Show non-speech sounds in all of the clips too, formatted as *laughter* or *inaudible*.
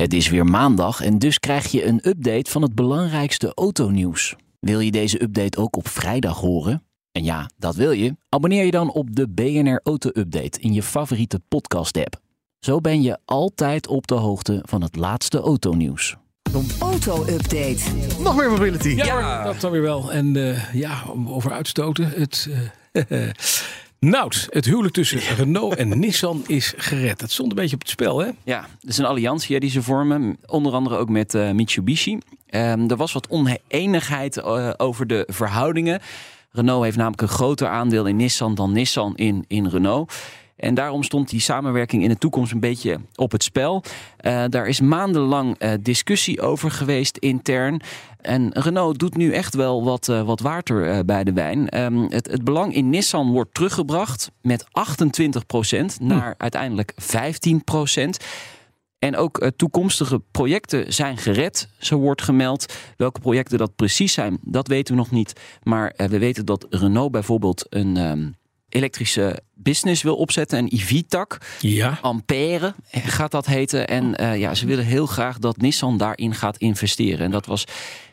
Het is weer maandag en dus krijg je een update van het belangrijkste autonieuws. Wil je deze update ook op vrijdag horen? En ja, dat wil je. Abonneer je dan op de BNR Auto Update in je favoriete podcast-app. Zo ben je altijd op de hoogte van het laatste autonieuws. Auto-update. Nog meer mobility. Ja, Ja. dat dan weer wel. En eh, ja, over uitstoten. Het, eh *laughs* Nout, het huwelijk tussen Renault en Nissan is gered. Het stond een beetje op het spel, hè? Ja, het is een alliantie hè, die ze vormen, onder andere ook met eh, Mitsubishi. Ehm, er was wat oneenigheid eh, over de verhoudingen. Renault heeft namelijk een groter aandeel in Nissan dan Nissan in, in Renault. En daarom stond die samenwerking in de toekomst een beetje op het spel. Eh, daar is maandenlang discussie over geweest intern. En Renault doet nu echt wel wat, eh, wat water eh, bij de wijn. Ehm, het, het belang in Nissan wordt teruggebracht met 28% naar uiteindelijk 15% en ook eh, toekomstige projecten zijn gered, zo wordt gemeld. Welke projecten dat precies zijn, dat weten we nog niet. Maar we weten dat Renault bijvoorbeeld een ehm, elektrische business wil opzetten, een EV-tak. Ja. Ampère gaat dat heten. En ja, ze willen heel graag dat Nissan daarin gaat investeren. En dat was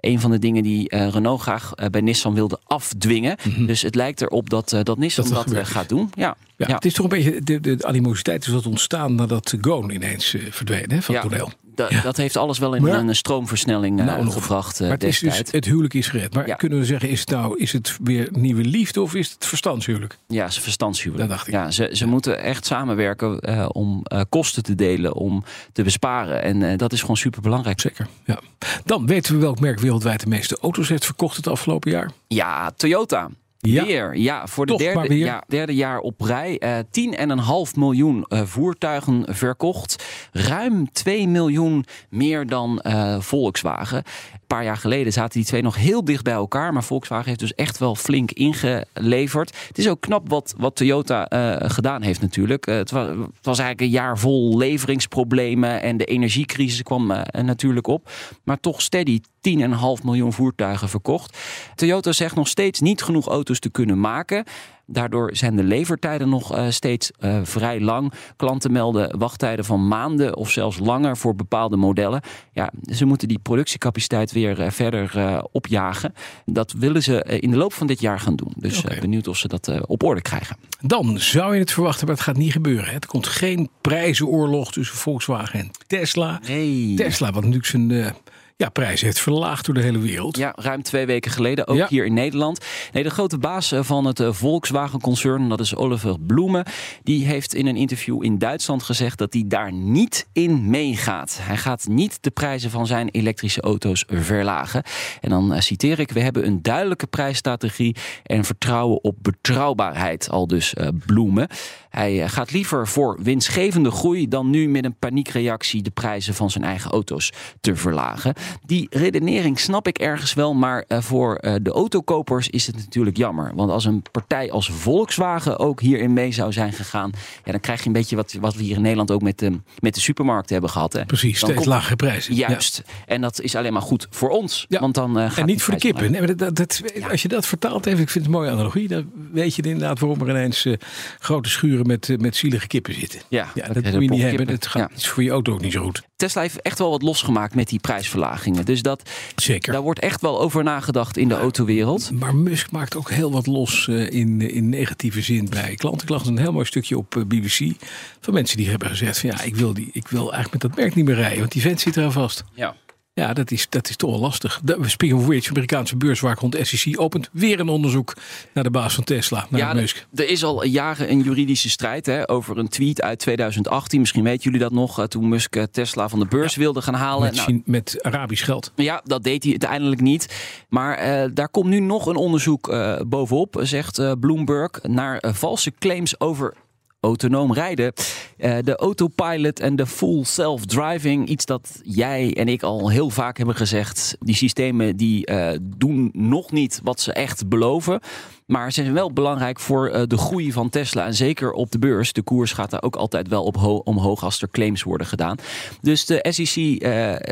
een van de dingen die eh, Renault graag eh, bij Nissan wilde afdwingen. Dus het lijkt erop dat, eh, dat Nissan Dat dat, dat is. gaat doen. Ja, Ja, Ja. Het is toch een beetje, de, de animositeit is wat ontstaan nadat Goon ineens verdween hè, van Ja. het toneel. Da- Ja. dat heeft alles wel in Maar- een stroomversnelling eh, Nou, gebracht eh, Maar het, is dus, het huwelijk is gered. Maar Ja. kunnen we zeggen, is het nou is het weer nieuwe liefde of is het verstandshuwelijk? Ja, ze verstandshuwelijk. Dat dacht ik. Ja, ze, ze moeten echt samenwerken eh, om kosten te delen, om te besparen. En dat is gewoon super belangrijk. Zeker. Ja. Dan weten we welk merk wereldwijd de meeste auto's heeft verkocht het afgelopen jaar. Ja, Toyota. Ja. Weer, ja, voor de derde, ja, derde jaar op rij. eh 10,5 miljoen eh, voertuigen verkocht. Ruim 2 miljoen meer dan eh, Volkswagen. Paar jaar geleden zaten die twee nog heel dicht bij elkaar. Maar Volkswagen heeft dus echt wel flink ingeleverd. Het is ook knap wat, wat Toyota eh, gedaan heeft natuurlijk. Eh, het, was, het was eigenlijk een jaar vol leveringsproblemen. En de energiecrisis kwam eh, natuurlijk op. Maar toch steady 10,5 miljoen voertuigen verkocht. Toyota zegt nog steeds niet genoeg auto's te kunnen maken. Daardoor zijn de levertijden nog eh, steeds eh, vrij lang. Klanten melden wachttijden van maanden of zelfs langer voor bepaalde modellen. Ja, ze moeten die productiecapaciteit weer eh, verder opjagen. Dat willen ze in de loop van dit jaar gaan doen. Dus benieuwd of ze dat op orde krijgen. Dan zou je het verwachten, maar het gaat niet gebeuren. hè. Er komt geen prijzenoorlog tussen Volkswagen en Tesla. Nee. Tesla, wat natuurlijk zijn ja, prijs heeft verlaagd door de hele wereld. Ja, ruim twee weken geleden, ook Ja. hier in Nederland. Nee, de grote baas eh, van het eh, Volkswagen-concern, dat is Oliver Bloemen, die heeft in een interview in Duitsland gezegd dat hij daar niet in meegaat. Hij gaat niet de prijzen van zijn elektrische auto's verlagen. En dan eh, citeer ik: We hebben een duidelijke prijsstrategie en vertrouwen op betrouwbaarheid, al dus Bloemen. Hij gaat liever voor winstgevende groei dan nu met een paniekreactie de prijzen van zijn eigen auto's te verlagen. Die redenering snap ik ergens wel, maar eh, voor eh, de autokopers is het natuurlijk jammer. Want als een partij als Volkswagen ook hierin mee zou zijn gegaan, ja, dan krijg je een beetje wat, wat we hier in Nederland ook met de, met de supermarkten hebben gehad. Hè. Precies, Dan steeds komt- lagere prijzen. Juist. En dat is alleen maar goed voor ons. Ja. Want dan, eh, gaat En niet voor de kippen. Nee, maar dat, dat, Als je dat vertaalt even, ik vind het een mooie analogie. Dan weet je inderdaad waarom er ineens eh, grote schuren met, met zielige kippen zitten. Ja, dat dat moet je niet hebben. Dat gaat, voor je auto ook niet zo goed. Tesla heeft echt wel wat losgemaakt met die prijsverlagingen. Dus dat, Zeker. daar wordt echt wel over nagedacht in de autowereld. Maar Musk maakt ook heel wat los eh, in, in negatieve zin bij klanten. Ik las een heel mooi stukje op eh, BBC van mensen die hebben gezegd van ja, ik wil, die, ik wil eigenlijk met dat merk niet meer rijden, want die vent zit eraan vast. Ja. Ja, dat is, dat is toch wel lastig. De, speaking of which, de Amerikaanse beurswaakhond SEC opent weer een onderzoek naar de baas van Tesla, naar Ja, Musk. er is al jaren een juridische strijd hè, over een tweet uit 2018. Misschien weten jullie dat nog, eh, toen Musk eh, Tesla van de beurs wilde gaan halen. Met, Nou, met Arabisch geld. Ja, dat deed hij uiteindelijk niet. Maar eh, daar komt nu nog een onderzoek bovenop, zegt Bloomberg, naar valse claims over autonoom rijden. Uh, de autopilot en de full self-driving. Iets dat jij en ik al heel vaak hebben gezegd. Die systemen die uh, doen nog niet wat ze echt beloven. Maar ze zijn wel belangrijk voor uh, de groei van Tesla. En zeker op de beurs. De koers gaat daar ook altijd wel op omhoog als er claims worden gedaan. Dus de SEC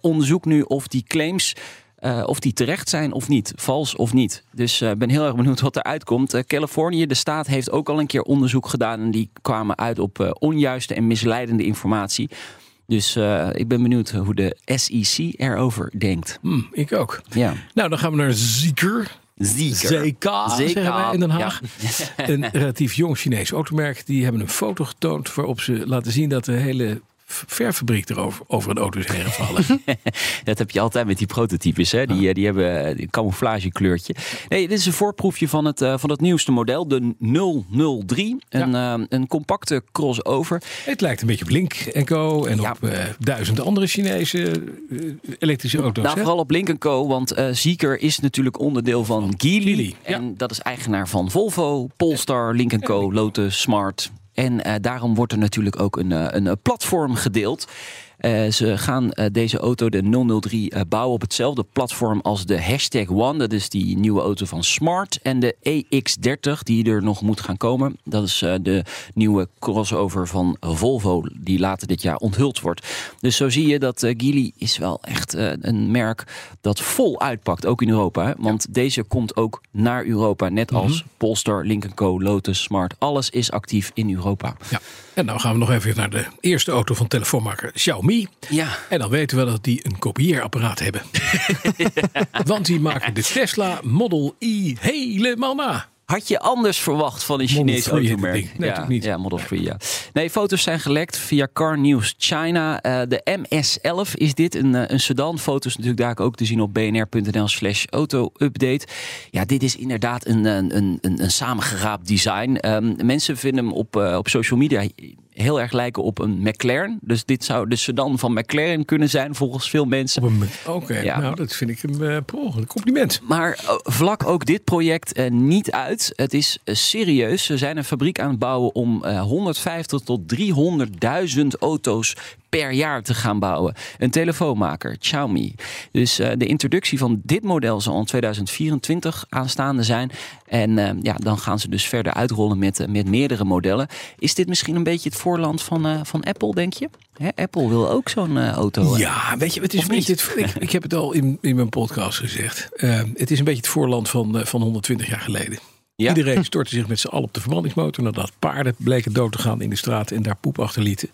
onderzoekt nu of die claims uh, of die terecht zijn of niet, vals of niet. Dus ik uh, ben heel erg benieuwd wat eruit komt. Uh, Californië, de staat, heeft ook al een keer onderzoek gedaan en die kwamen uit op onjuiste en misleidende informatie. Dus ik ben benieuwd hoe de SEC erover denkt. Hmm, ik ook. Ja. Nou, dan gaan we naar Zieker. Zieker. ZK, zeggen wij in Den Haag. Ja. een relatief jong Chinees automerk. Die hebben een foto getoond waarop ze laten zien dat de hele verfabriek erover over een auto is heen gevallen. *laughs* dat heb je altijd met die prototypes. Hè? Die, die hebben een camouflagekleurtje. Nee, dit is een voorproefje van het, uh, van het nieuwste model, de 003. Een, ja. uh, een compacte crossover. Het lijkt een beetje op Link Co. en ja. op uh, duizend andere Chinese elektrische auto's. Nou, hè? vooral op Link Co. Want Zeekr is natuurlijk onderdeel van Geely. Geely, en dat is eigenaar van Volvo, Polestar, Link Co, Lotus, Smart, en uh, daarom wordt er natuurlijk ook een, uh, een platform gedeeld. Uh, ze gaan deze auto, de 003, bouwen op hetzelfde platform als de Hashtag One. Dat is die nieuwe auto van Smart. En de EX30, die er nog moet gaan komen. Dat is de nieuwe crossover van Volvo, die later dit jaar onthuld wordt. Dus zo zie je dat Geely is wel echt een merk dat vol uitpakt, ook in Europa. Hè? Want ja. deze komt ook naar Europa, net als mm -hmm. Polestar, Link Co, Lotus, Smart. Alles is actief in Europa. Ja. En nou gaan we nog even naar de eerste auto van telefoonmaker Xiaomi. Ja. En dan weten we dat die een kopieerapparaat hebben. *laughs* Want die maken de Tesla Model I helemaal na. Had je anders verwacht van een Chinese automerk? Nee, ja, niet. Ja, Model 3, ja. Nee, foto's zijn gelekt via Car News China. Uh, de MS11 is dit, een, uh, een sedan. Foto's natuurlijk daar ook te zien op bnr.nl slash auto-update. Ja, dit is inderdaad een, een, een, een samengeraapt design. Um, mensen vinden hem op, uh, op social media heel erg lijken op een McLaren. Dus dit zou de sedan van McLaren kunnen zijn volgens veel mensen. Oké, okay. ja. nou dat vind ik een uh, compliment. Maar uh, vlak ook dit project uh, niet uit. Het is serieus. Ze zijn een fabriek aan het bouwen om 150 tot 300.000 auto's per jaar te gaan bouwen. Een telefoonmaker, Xiaomi. Dus uh, de introductie van dit model zal in 2024 aanstaande zijn. En uh, ja, dan gaan ze dus verder uitrollen met, uh, met meerdere modellen. Is dit misschien een beetje het voorland van, van Apple, denk je? Hè, Apple wil ook zo'n auto. Ja, weet je, het is een beetje het, ik, ik, heb het al in, in mijn podcast gezegd. het is een beetje het voorland van, van 120 jaar geleden. Ja. Iedereen stortte zich met z'n allen op de verbrandingsmotor. Nadat paarden bleken dood te gaan in de straat en daar poep achterlieten.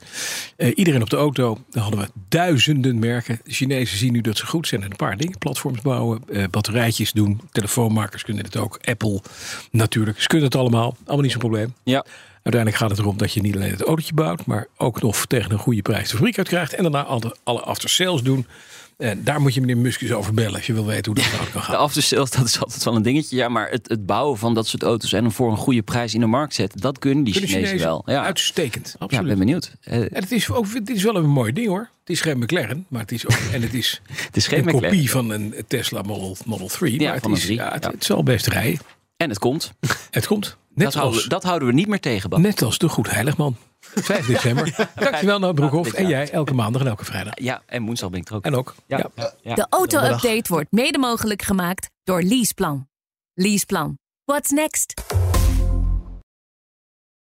Uh, iedereen op de auto. Dan hadden we duizenden merken. De Chinezen zien nu dat ze goed zijn in een paar dingen. Platforms bouwen, uh, batterijtjes doen. Telefoonmakers kunnen het ook. Apple natuurlijk. Ze kunnen het allemaal. Allemaal niet zo'n probleem. Ja. Uiteindelijk gaat het erom dat je niet alleen het autootje bouwt. Maar ook nog tegen een goede prijs de fabriek uitkrijgt. En daarna alle, alle after sales doen. En daar moet je meneer Musk eens over bellen als je wil weten hoe dat kan *laughs* gaan. De aftersales, dat is altijd wel een dingetje. Ja, maar het, het bouwen van dat soort auto's en hem voor een goede prijs in de markt zetten, dat kunnen die Kunnen Chinezen, wel. Ja. Uitstekend, ja, absoluut. ik ben benieuwd. En het is, ook, het is wel een mooi ding hoor. Het is geen McLaren, maar het is ook, en het is, *laughs* het is geen een McLaren. kopie van een Tesla Model, Model 3. Ja, maar het, een is, 3, ja, het, ja. het zal best rijden. En het komt. *laughs* Het komt. Net Dat houden, als, we, dat houden we niet meer tegen, Bas. net als de Goed Heiligman. 5 *laughs* december. Dankjewel, Nout Broekhoff. En jij elke maandag en elke vrijdag. Ja, en woensdag ben ik er ook. En ook. Ja. De auto-update wordt mede mogelijk gemaakt door Leaseplan. Leaseplan. What's next?